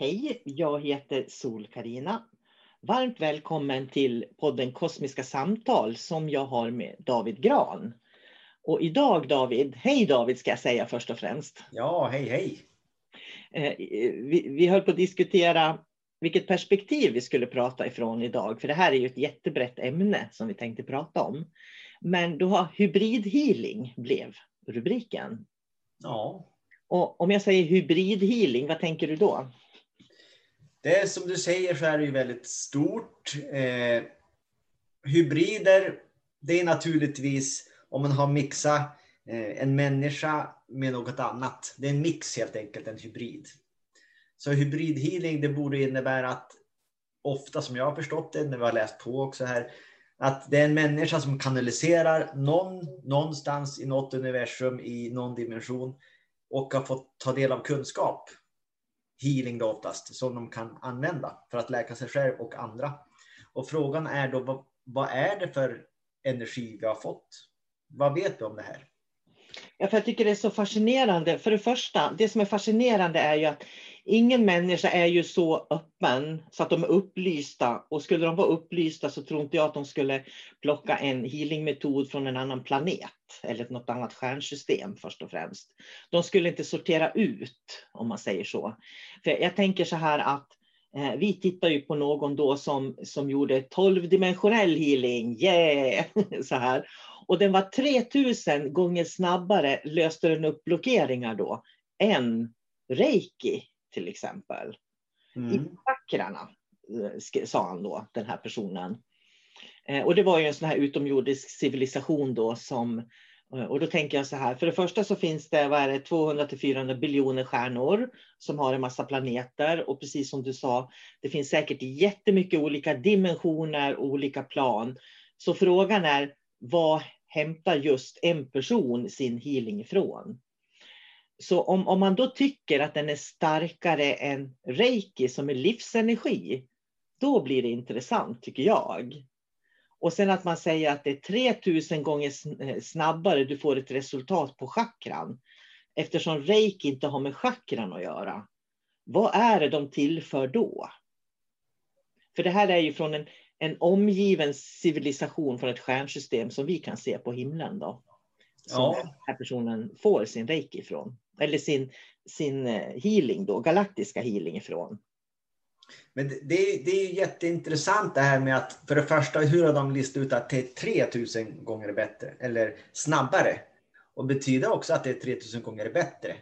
Hej, jag heter sol karina Varmt välkommen till podden Kosmiska samtal som jag har med David Gran. Och idag David, hej David ska jag säga först och främst. Ja, hej hej. Eh, vi, vi höll på att diskutera vilket perspektiv vi skulle prata ifrån idag, för det här är ju ett jättebrett ämne som vi tänkte prata om. Men då har hybridhealing blev rubriken. Ja. Och om jag säger hybridhealing, vad tänker du då? Det är som du säger så är det ju väldigt stort. Eh, hybrider, det är naturligtvis om man har mixat eh, en människa med något annat. Det är en mix helt enkelt, en hybrid. Så hybridhealing, det borde innebära att ofta som jag har förstått det, när vi har läst på också här, att det är en människa som kanaliserar någon någonstans i något universum i någon dimension och har fått ta del av kunskap healing då oftast, som de kan använda för att läka sig själv och andra. Och frågan är då, vad, vad är det för energi vi har fått? Vad vet du om det här? Ja, för jag tycker det är så fascinerande. För det första, det som är fascinerande är ju att ingen människa är ju så öppen så att de är upplysta. Och skulle de vara upplysta så tror inte jag att de skulle plocka en healingmetod från en annan planet eller något annat stjärnsystem först och främst. De skulle inte sortera ut, om man säger så. För jag tänker så här att eh, vi tittar ju på någon då som, som gjorde 12-dimensionell healing, yeah! så här. Och den var 3000 gånger snabbare löste den upp blockeringar då än reiki till exempel. Mm. I chakrarna, eh, sa han då, den här personen. Eh, och det var ju en sån här utomjordisk civilisation då som eh, och då tänker jag så här, för det första så finns det, vad är det 200 till 400 biljoner stjärnor som har en massa planeter och precis som du sa, det finns säkert jättemycket olika dimensioner och olika plan. Så frågan är, vad hämtar just en person sin healing ifrån? Så om, om man då tycker att den är starkare än reiki som är livsenergi, då blir det intressant tycker jag. Och sen att man säger att det är 3000 gånger eh, snabbare du får ett resultat på chakran. Eftersom reiki inte har med chakran att göra. Vad är det de tillför då? För det här är ju från en, en omgiven civilisation från ett stjärnsystem som vi kan se på himlen. Då, som ja. den här personen får sin reiki ifrån. Eller sin, sin eh, healing då, galaktiska healing ifrån. Men det, det är jätteintressant det här med att för det första hur har de listat ut att det är 3000 gånger bättre eller snabbare. Och betyder också att det är 3000 gånger bättre.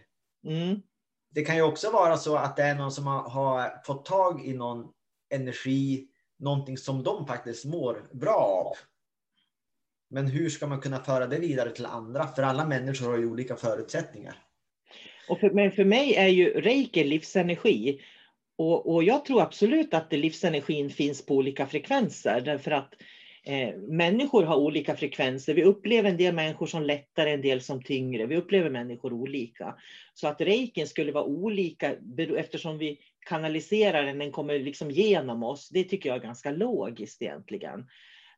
Mm. Det kan ju också vara så att det är någon som har, har, fått tag i någon energi, någonting som de faktiskt mår bra av. Men hur ska man kunna föra det vidare till andra? För alla människor har ju olika förutsättningar. Och för, men för mig är ju reiki livsenergi. Och, och jag tror absolut att livsenergin finns på olika frekvenser därför att eh, människor har olika frekvenser. Vi upplever en del människor som lättare, en del som tyngre. Vi upplever människor olika. Så att reikin skulle vara olika eftersom vi kanaliserar den, den kommer liksom genom oss. Det tycker jag är ganska logiskt egentligen.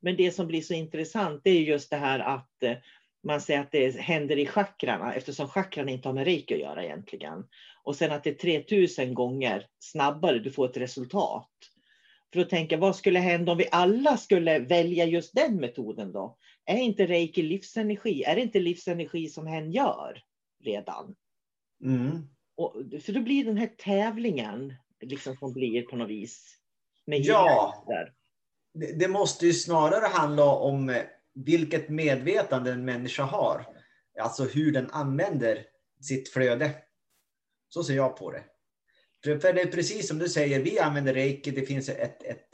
Men det som blir så intressant det är just det här att eh, man säger att det händer i chakrarna eftersom chakran inte har med reiki att göra egentligen. Och sen att det är 3000 gånger snabbare du får ett resultat. För att tänka vad skulle hända om vi alla skulle välja just den metoden då? Är inte reiki livsenergi? Är det inte livsenergi som hen gör redan? Mm. Och, för då blir den här tävlingen liksom som blir på något vis. ja, det, det måste ju snarare handla om vilket medvetande en människa har. Alltså hur den använder sitt flöde. Så ser jag på det. För, det är precis som du säger, vi använder reiki, det finns ett, ett,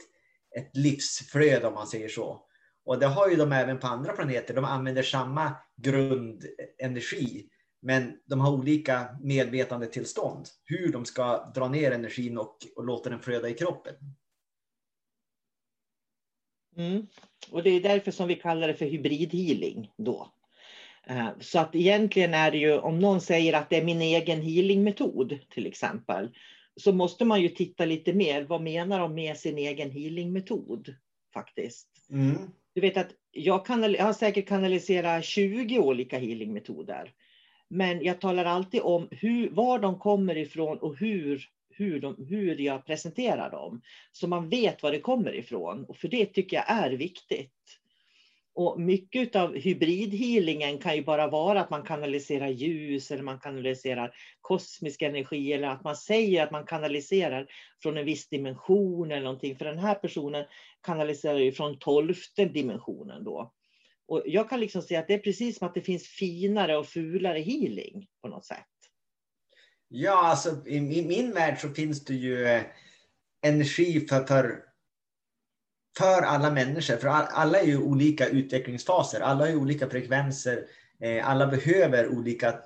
ett livsflöde om man säger så. Och det har ju de även på andra planeter. De använder samma grundenergi. Men de har olika medvetandetillstånd. Hur de ska dra ner energin och, och låta den flöda i kroppen. Mm. Och det är därför som vi kallar det för hybridhealing då. Eh, så att egentligen är det ju, om någon säger att det är min egen healingmetod till exempel, så måste man ju titta lite mer. Vad menar de med sin egen healingmetod faktiskt? Mm. Du vet att jag, kanal, jag har säkert kanaliserat 20 olika healingmetoder. Men jag talar alltid om hur, var de kommer ifrån och hur hur, de, hur jag presenterar dem. Så man vet var det kommer ifrån. Och för det tycker jag är viktigt. Och mycket av hybridhealingen kan ju bara vara att man kanaliserar ljus eller man kanaliserar kosmisk energi eller att man säger att man kanaliserar från en viss dimension eller någonting. För den här personen kanaliserar ju från tolfte dimensionen då. Och jag kan liksom säga att det är precis som att det finns finare och fulare healing på något sätt. Ja, alltså i, i min värld så finns det ju eh, energi för, för, för alla människor. För alla är ju olika utvecklingsfaser. Alla har olika frekvenser. Eh, alla behöver olika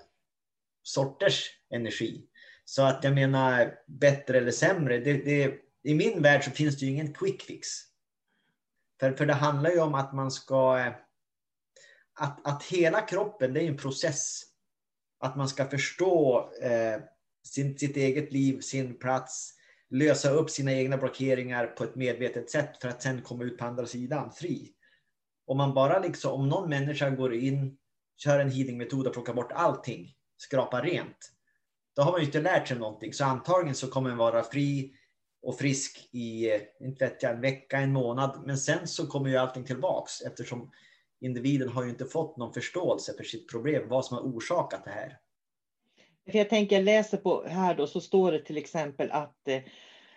sorters energi. Så att jag menar bättre eller sämre. Det, det, I min värld så finns det ju ingen quick fix. För, för det handlar ju om att man ska... Eh, att, att hela kroppen, det är en process att man ska förstå eh, sin, sitt eget liv, sin plats, lösa upp sina egna blockeringar på ett medvetet sätt för att sen komma ut på andra sidan fri. Om man bara liksom, om någon människa går in, kör en healingmetod och plockar bort allting, skrapar rent, då har man ju inte lärt sig någonting. Så antagligen så kommer man vara fri och frisk i, eh, inte vet jag, en vecka, en månad. Men sen så kommer ju allting tillbaks eftersom individen har ju inte fått någon förståelse för sitt problem, vad som har orsakat det här. För jag tänker, jag läser på här då, så står det till exempel att eh,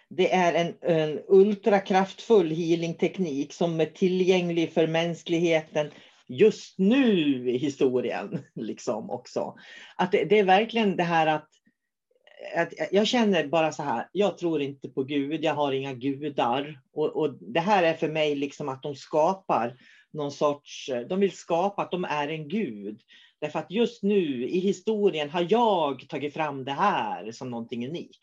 det är en, en ultrakraftfull healingteknik som är tillgänglig för mänskligheten just nu i historien. Liksom också. Att det, det, är verkligen det här att att jag känner bara så här, jag tror inte på Gud, jag har inga gudar. Och, och det här är för mig liksom att de skapar någon sorts, de vill skapa att de är en gud. Därför att just nu i historien har jag tagit fram det här som någonting unikt.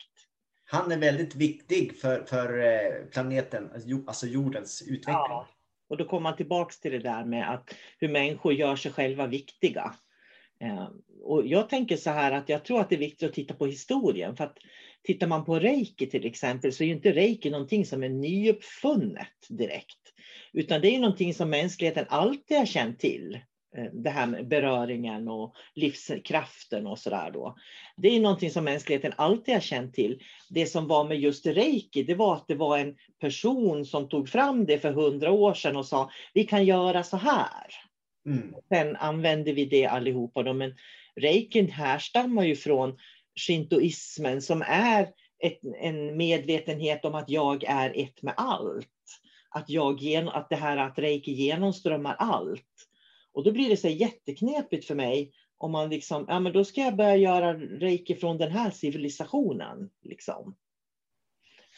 Han är väldigt viktig för, för eh, planeten, alltså jordens utveckling. Ja. Och då kommer man tillbaks till det där med att hur människor gör sig själva viktiga. Eh, och jag tänker så här att jag tror att det är viktigt att titta på historien. För att tittar man på reiki till exempel så är ju inte reiki någonting som är nyuppfunnet direkt. Utan det är någonting som mänskligheten alltid har känt till. Eh, det här med beröringen och livskraften och sådär då. Det är någonting som mänskligheten alltid har känt till. Det som var med just reiki, det var att det var en person som tog fram det för hundra år sedan och sa vi kan göra så här. Mm. Sen använder vi det allihopa. Då. Men reikin härstammar ju från shintoismen som är ett, en medvetenhet om att jag är ett med allt. Att, jag, att det här att reiki genomströmmar allt. Och då blir det så jätteknepigt för mig om man liksom, ja men då ska jag börja göra reiki från den här civilisationen. Liksom.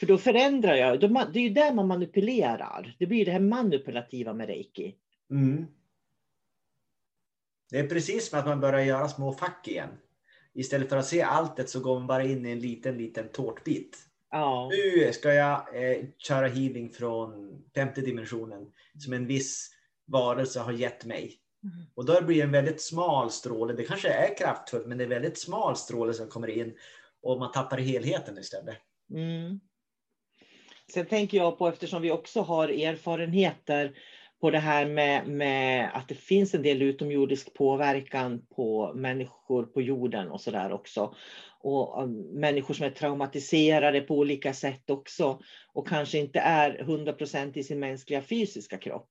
För då förändrar jag, det är ju där man manipulerar. Det blir det här manipulativa med reiki. Mm. Det är precis som att man börjar göra små fack igen. Istället för att se alltet så går man bara in i en liten, liten tårtbit. Ja. Nu ska jag eh, köra healing från femte dimensionen som en viss varelse har gett mig. Mm. Och då blir det en väldigt smal stråle. Det kanske är kraftfullt, men det är väldigt smal stråle som kommer in och man tappar helheten istället. Mm. Sen tänker jag på, eftersom vi också har erfarenheter på det här med, med, att det finns en del utomjordisk påverkan på människor på jorden och sådär också. Och um, människor som är traumatiserade på olika sätt också och kanske inte är 100% i sin mänskliga fysiska kropp.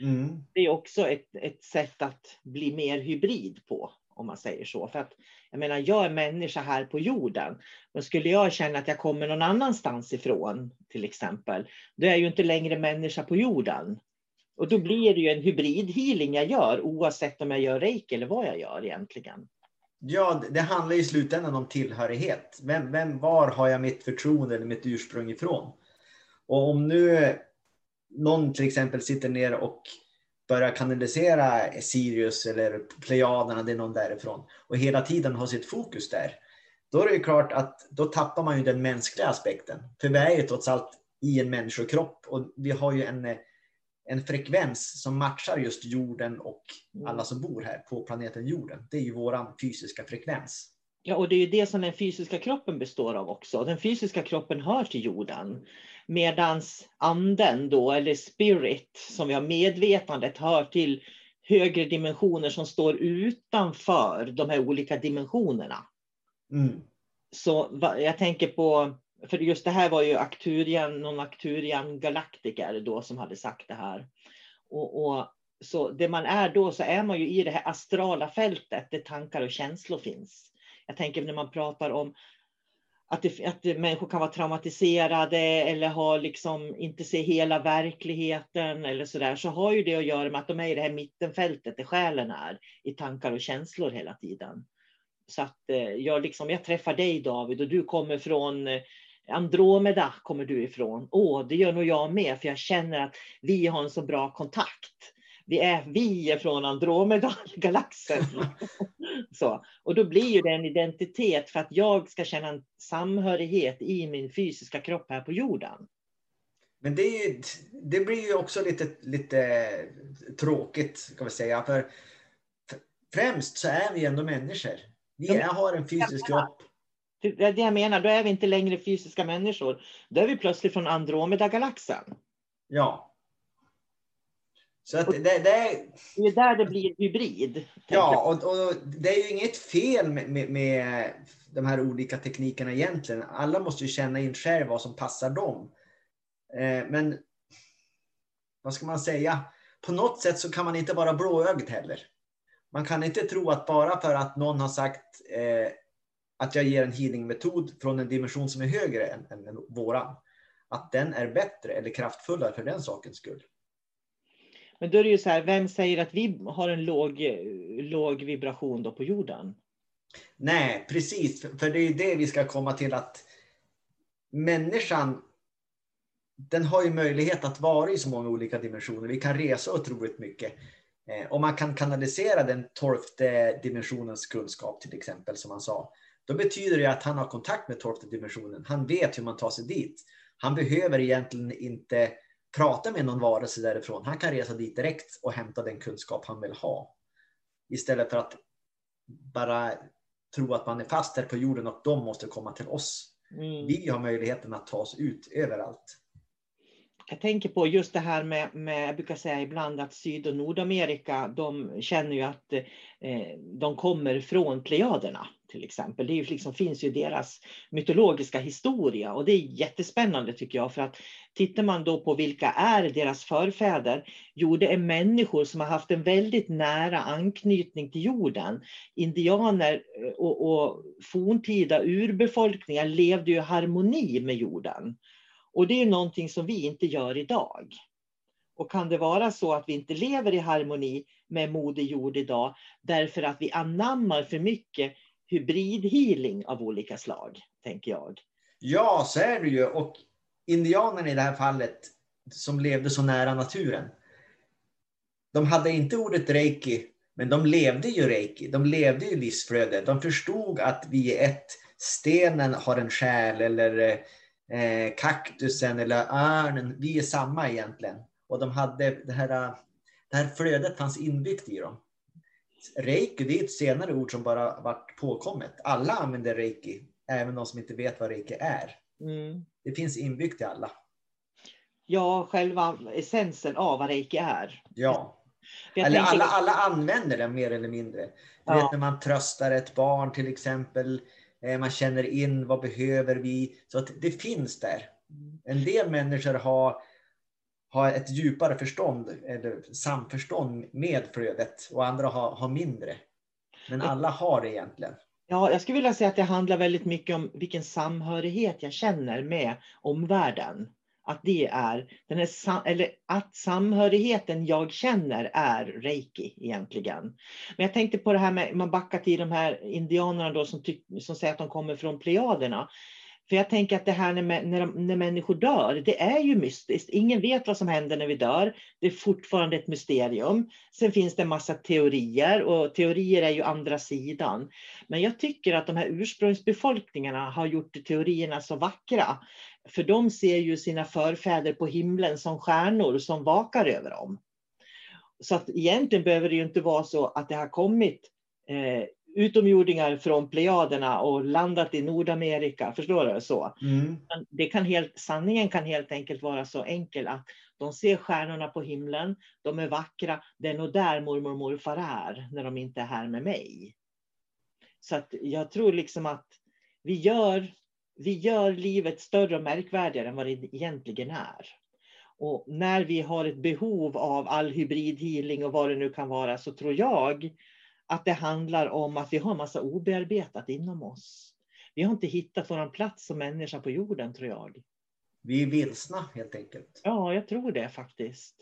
Mm. Det är också ett, ett sätt att bli mer hybrid på, om man säger så. För att, jag menar, jag är människa här på jorden. Men skulle jag känna att jag kommer någon annanstans ifrån, till exempel, då är jag ju inte längre människa på jorden. Och då blir det ju en hybridhealing jag gör, oavsett om jag gör reiki eller vad jag gör egentligen. Ja, det handlar i slutändan om tillhörighet. Vem, vem, var har jag mitt förtroende eller mitt ursprung ifrån? Och om nu någon till exempel sitter ner och börjar kanalisera Sirius eller Plejaderna, det är någon därifrån, och hela tiden har sitt fokus där, då är det klart att då tappar man ju den mänskliga aspekten. För vi är ju trots allt i en människokropp och vi har ju en, en frekvens som matchar just jorden och alla som bor här på planeten jorden. Det är ju våran fysiska frekvens. Ja, och det är ju det som den fysiska kroppen består av också. Den fysiska kroppen hör till jorden. Medans anden då, eller spirit, som vi har medvetandet, hör till högre dimensioner som står utanför de här olika dimensionerna. Mm. Så jag tänker på, för just det här var ju Acturian, någon Acturian galaktiker då som hade sagt det här. Och, och, så det man är då så är man ju i det här astrala fältet där tankar och känslor finns. Jag tänker när man pratar om att, det, att människor kan vara traumatiserade eller har liksom inte se hela verkligheten eller så där, så har ju det att göra med att de är i det här mittenfältet där själen är, i tankar och känslor hela tiden. Så att eh, jag, liksom, jag träffar dig David och du kommer från eh, Andromeda kommer du ifrån. Åh, det gör nog jag med, för jag känner att vi har en så bra kontakt vi är, vi är från Andromeda-galaxen. så. Och då blir ju det en identitet för att jag ska känna en samhörighet i min fysiska kropp här på jorden. Men det, ju, det blir ju också lite, lite tråkigt, kan vi säga. För främst så är vi ändå människor. Vi är, har en fysisk kropp. Det är det jag menar, då är vi inte längre fysiska människor. Då är vi plötsligt från Andromeda-galaxen. Ja, så att det, det, är... det är där det blir hybrid. Ja, och, och, det är ju inget fel med, med, med, de här olika teknikerna egentligen. Alla måste ju känna in själv vad som passar dem. Eh, men vad ska man säga? På något sätt så kan man inte vara blåögd heller. Man kan inte tro att bara för att någon har sagt eh, att jag ger en healingmetod från en dimension som är högre än, än våran, att den är bättre eller kraftfullare för den sakens skull. Men då är det ju så här, vem säger att vi har en låg, låg vibration då på jorden? Nej, precis. För det är ju det vi ska komma till att människan den har ju möjlighet att vara i så många olika dimensioner. Vi kan resa otroligt mycket. Eh, om man kan kanalisera den tolfte dimensionens kunskap till exempel, som han sa, då betyder det att han har kontakt med tolfte dimensionen. Han vet hur man tar sig dit. Han behöver egentligen inte prata med någon varelse därifrån. Han kan resa dit direkt och hämta den kunskap han vill ha. Istället för att bara tro att man är fast här på jorden och de måste komma till oss. Mm. Vi har möjligheten att ta oss ut överallt jag tänker på just det här med, med, jag brukar säga ibland att Syd och Nordamerika, de känner ju att eh, de kommer från Plejaderna till exempel. Det ju liksom, finns ju deras mytologiska historia och det är jättespännande tycker jag för att tittar man då på vilka är deras förfäder? Jo, det är människor som har haft en väldigt nära anknytning till jorden. Indianer eh, och, och forntida urbefolkningar levde ju i harmoni med jorden. Och det är någonting som vi inte gör idag. Och kan det vara så att vi inte lever i harmoni med Moder Jord idag därför att vi anammar för mycket hybridhealing av olika slag, tänker jag. Ja, så är det ju. Och indianerna i det här fallet som levde så nära naturen. De hade inte ordet reiki, men de levde ju reiki. De levde ju livsflöde. De förstod att vi är ett. Stenen har en själ eller eh, eh, kaktusen eller örnen, vi är samma egentligen. Och de hade det här, det här flödet fanns inbyggt i dem. Reiki, det är ett senare ord som bara varit påkommet. Alla använder reiki, även de som inte vet vad reiki är. Mm. Det finns inbyggt i alla. Ja, själva essensen av vad reiki är. Ja. Eller tänker... alla, alla använder den mer eller mindre. Du ja. vet när man tröstar ett barn till exempel. Eh, man känner in vad behöver vi. Så att det finns där. En del människor har, har ett djupare förstånd eller samförstånd med flödet och andra har, har mindre. Men alla har det egentligen. Ja, jag skulle vilja säga att det handlar väldigt mycket om vilken samhörighet jag känner med omvärlden att det är, den är eller att samhörigheten jag känner är reiki egentligen. Men jag tänkte på det här med, man backar till de här indianerna då som, tyck, som säger att de kommer från plejaderna. För jag tänker att det här när, när, när människor dör, det är ju mystiskt. Ingen vet vad som händer när vi dör. Det är fortfarande ett mysterium. Sen finns det en massa teorier och teorier är ju andra sidan. Men jag tycker att de här ursprungsbefolkningarna har gjort teorierna så vackra. För de ser ju sina förfäder på himlen som stjärnor som vakar över dem. Så att egentligen behöver det ju inte vara så att det har kommit eh, utomjordingar från Plejaderna och landat i Nordamerika. Förstår du? Så. Mm. Det kan helt, sanningen kan helt enkelt vara så enkel att de ser stjärnorna på himlen, de är vackra, det är nog där mormor och morfar är när de inte är här med mig. Så att jag tror liksom att vi gör vi gör livet större och märkvärdigare än vad det egentligen är. Och när vi har ett behov av all hybridhealing och vad det nu kan vara så tror jag att det handlar om att vi har en massa obearbetat inom oss. Vi har inte hittat vår plats som människa på jorden tror jag. Vi är vilsna helt enkelt. Ja, jag tror det faktiskt.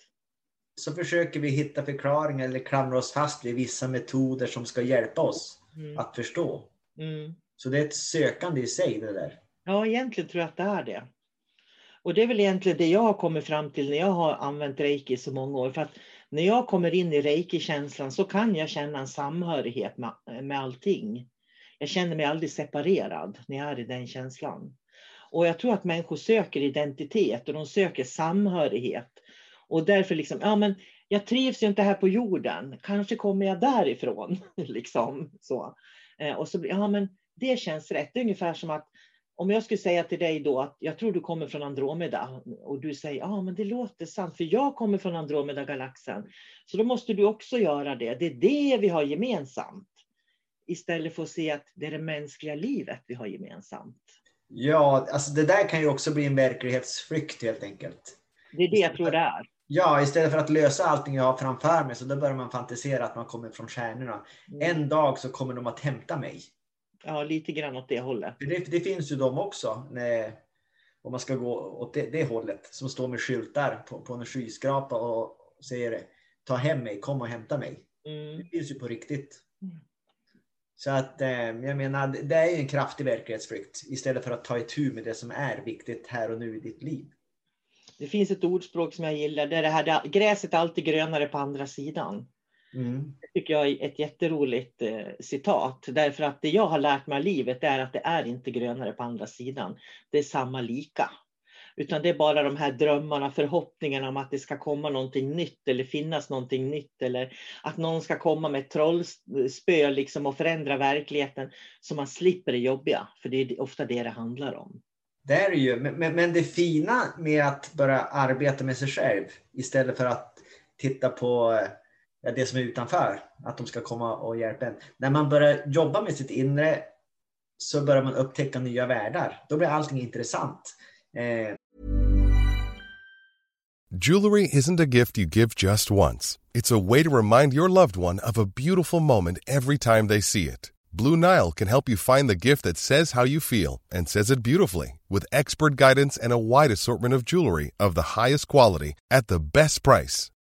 Så försöker vi hitta förklaringar eller klamra oss fast vid vissa metoder som ska hjälpa oss mm. att förstå. Mm. Så det är ett sökande i sig det där. Ja, egentligen tror jag att det är det. Och det är väl egentligen det jag har kommit fram till när jag har använt reiki så många år. För att när jag kommer in i reiki-känslan så kan jag känna en samhörighet med, med allting. Jag känner mig aldrig separerad när jag är i den känslan. Och jag tror att människor söker identitet och de söker samhörighet. Och därför liksom, ja men jag trivs ju inte här på jorden, kanske kommer jag därifrån. liksom, så. Eh, och så, ja men det känns rätt. Det är ungefär som att om jag skulle säga till dig då att jag tror du kommer från Andromeda och du säger ja ah, men det låter sant för jag kommer från Andromeda-galaxen. Så då måste du också göra det. Det är det vi har gemensamt. Istället för att se att det är det mänskliga livet vi har gemensamt. Ja, alltså det där kan ju också bli en verklighetsflykt helt enkelt. Det är det jag tror det är. Ja, istället för att lösa allting jag har framför mig så då börjar man fantisera att man kommer från stjärnorna. Mm. En dag så kommer de att hämta mig. Ja, lite grann åt det hållet. Det, det finns ju de också. När, om man ska gå åt det, det hållet. Som står med skyltar på, på en skyskrapa och säger ta hem mig, kom och hämta mig. Mm. Det finns ju på riktigt. Så att eh, jag menar, det är ju en kraftig verklighetsflykt istället för att ta itu med det som är viktigt här och nu i ditt liv. Det finns ett ordspråk som jag gillar, det är det här gräset är alltid grönare på andra sidan. Mm. Det tycker jag är ett jätteroligt eh, citat. Därför att det jag har lärt mig av livet är att det är inte grönare på andra sidan. Det är samma lika. Utan det är bara de här drömmarna, förhoppningarna om att det ska komma någonting nytt eller finnas någonting nytt eller att någon ska komma med ett trollspö liksom och förändra verkligheten så man slipper det jobbiga. För det är ofta det det handlar om. Det är det ju, men, men det fina med att börja arbeta med sig själv istället för att titta på ja, det som är utanför, att de ska komma och hjälpa en. När man börjar jobba med sitt inre så börjar man upptäcka nya världar. Då blir allting intressant. Eh, Jewelry isn't a gift you give just once. It's a way to remind your loved one of a beautiful moment every time they see it. Blue Nile can help you find the gift that says how you feel and says it beautifully with expert guidance and a wide assortment of jewelry of the highest quality at the best price.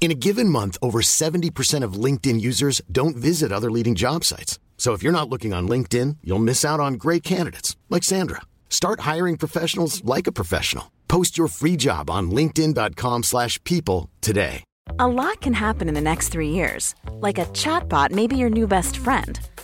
In a given month, over 70% of LinkedIn users don't visit other leading job sites. So if you're not looking on LinkedIn, you'll miss out on great candidates like Sandra. Start hiring professionals like a professional. Post your free job on linkedin.com/people today. A lot can happen in the next three years. Like a chatbot may be your new best friend.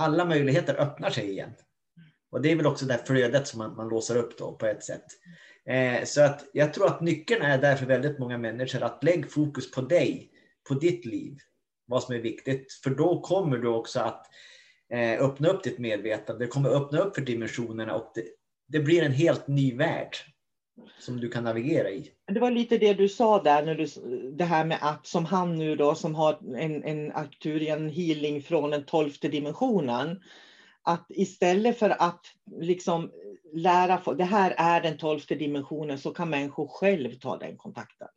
alla möjligheter öppnar sig igen. Och det är väl också det flödet som man, man låser upp då på ett sätt. Eh, så att jag tror att nyckeln är där för väldigt många människor att lägg fokus på dig, på ditt liv, vad som är viktigt. För då kommer du också att eh, öppna upp ditt medvetande, det kommer öppna upp för dimensionerna och det, det blir en helt ny värld som du kan navigera i. Det var lite det du sa där, när du, det här med att som han nu då som har en, en Arcturian healing från den tolfte dimensionen. Att istället för att liksom lära, det här är den tolfte dimensionen, så kan människor själv ta den kontakten.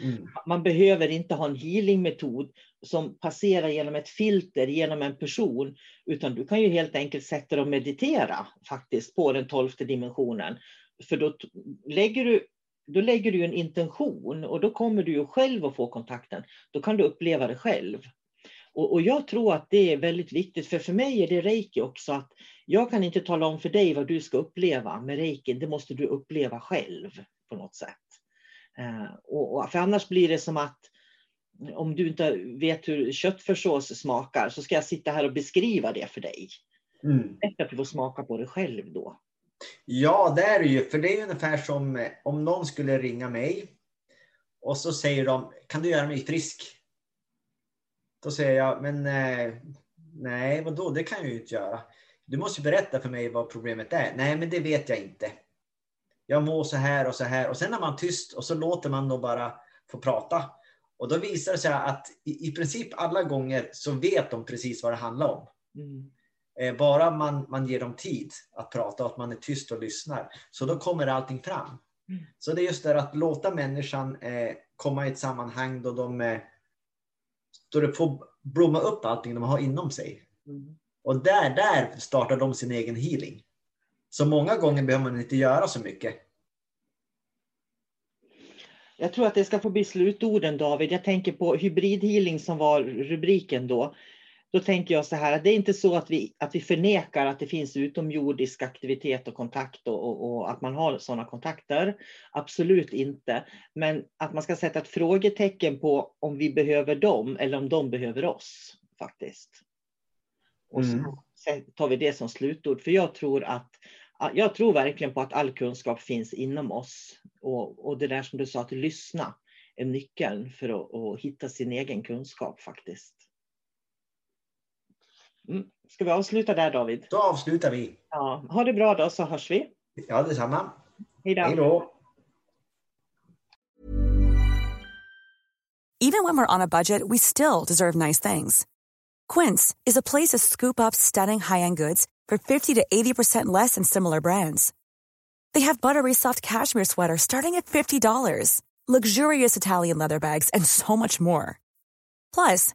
Mm. Man behöver inte ha en healingmetod som passerar genom ett filter, genom en person, utan du kan ju helt enkelt sätta dig och meditera faktiskt på den tolfte dimensionen. För då lägger du då lägger du en intention och då kommer du ju själv att få kontakten. Då kan du uppleva det själv. Och, och, jag tror att det är väldigt viktigt, för för mig är det reiki också att jag kan inte tala om för dig vad du ska uppleva med reiki, det måste du uppleva själv på något sätt. Eh, och, och, för annars blir det som att om du inte vet hur köttfärssås smakar så ska jag sitta här och beskriva det för dig. Mm. Bättre att du får smaka på det själv då. Ja, det är det ju. För det är ungefär som eh, om någon skulle ringa mig och så säger de, kan du göra mig frisk? Då säger jag, men eh, nej, vadå, det kan jag ju inte göra. Du måste berätta för mig vad problemet är. Nej, men det vet jag inte. Jag mår så här och så här. Och sen är man tyst och så låter man då bara få prata. Och då visar det sig att i, i princip alla gånger så vet de precis vad det handlar om. Mm. Eh, bara man, man ger dem tid att prata och att man är tyst och lyssnar. Så då kommer allting fram. Mm. Så det är just det att låta människan eh, komma i ett sammanhang då de eh, då det får blomma upp allting de har inom sig. Mm. Och där, där startar de sin egen healing. Så många gånger behöver man inte göra så mycket. Jag tror att det ska få bli slutorden David. Jag tänker på hybridhealing som var rubriken då. Då tänker jag så här att det är inte så att vi, att vi förnekar att det finns utomjordisk aktivitet och kontakt och, och, och, att man har sådana kontakter. Absolut inte. Men att man ska sätta ett frågetecken på om vi behöver dem eller om de behöver oss faktiskt. Och så mm. tar vi det som slutord. För jag tror att jag tror verkligen på att all kunskap finns inom oss. Och, och det där som du sa, att lyssna är nyckeln för att, att hitta sin egen kunskap faktiskt. Mm. Ska vi avsluta där David? Då avslutar vi. Ja, ha det bra då så hörs vi. Ja, detsamma. Hej Hej då. Even when we're on a budget we still deserve nice things. Quince is a place to scoop up stunning high-end goods for 50 to 80% less than similar brands. They have buttery soft cashmere sweaters starting at $50, luxurious Italian leather bags, and so much more. Plus,